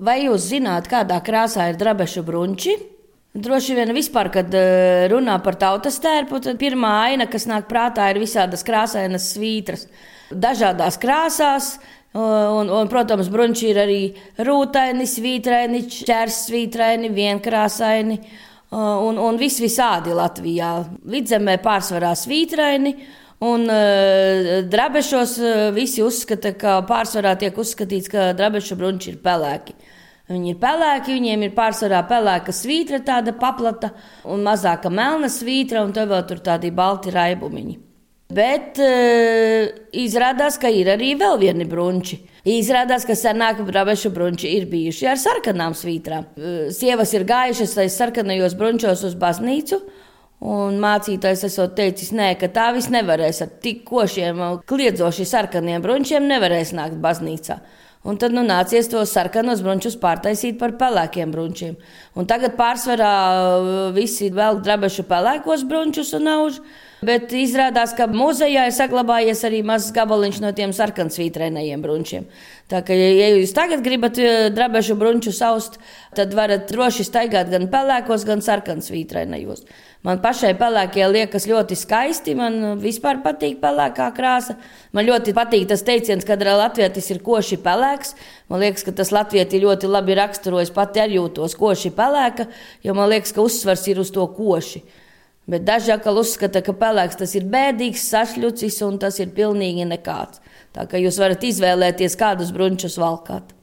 Vai jūs zināt, kādā krāsā ir drabešu brunči? Droši vien vispār, kad eh, runā par tautas tērpu, tad pirmā aina, kas nāk prātā, ir visādas krāsainas svītras. Dažādās krāsās, Un, un, protams, brunči ir arī rūtaini, svītraini, ķērsvītraini, vienkrāsaini un, un vis visādi Latvijā. Vidzemē pārsvarā svītraini. Un uh, drabešos uh, visi uzskata, ka pārsvarā tiek uzskatīts, ka drabešu brunči ir pelēki. Viņi ir pelēki, viņiem ir pārsvarā pelēka svītra, tāda paplata un mazāka melna svītra, un tev vēl tur tādi balti raibumiņi. Bet uh, izrādās, ka ir arī vēl vieni brunči. Izrādās, ka senāka brabešu brunči ir bijuši ar sarkanām svītrām. Uh, sievas ir gājušas aiz sarkanajos brunčos uz baznīcu. Un mācītājs esot teicis, nē, ka tā viss nevarēs ar tik košiem, kliedzoši sarkaniem brunčiem, nevarēs nākt baznīcā. Un tad nu, nācies tos sarkanos brunčus pārtaisīt par pelēkiem brunčiem. Un tagad pārsvarā visi vēl drabešu pelēkos brunčus un aužus. Bet izrādās, ka muzejā ir saglabājies arī mazs gabaliņš no tiem sarkansvītrainajiem brunčiem. Tā kā, ja jūs tagad gribat eh, drabežu brunču saust, tad varat droši staigāt gan pelēkos, gan sarkansvītrainajos. Man pašai pelēkie liekas ļoti skaisti. Man vispār patīk pelēkā krāsa. Man ļoti patīk tas teiciens, ka latvietis ir koši pelēks. Man liekas, ka tas latvieti ļoti labi raksturojas. Pati arī jūtos koši pelēka, jo man liekas, ka uzsvars ir uz to koši. Bet daži atkal uzskata, ka pelēks tas ir bēdīgs, sašļucis un tas ir pilnīgi nekāds. Tā kā jūs varat izvēlēties, kādus brunčus valkāt.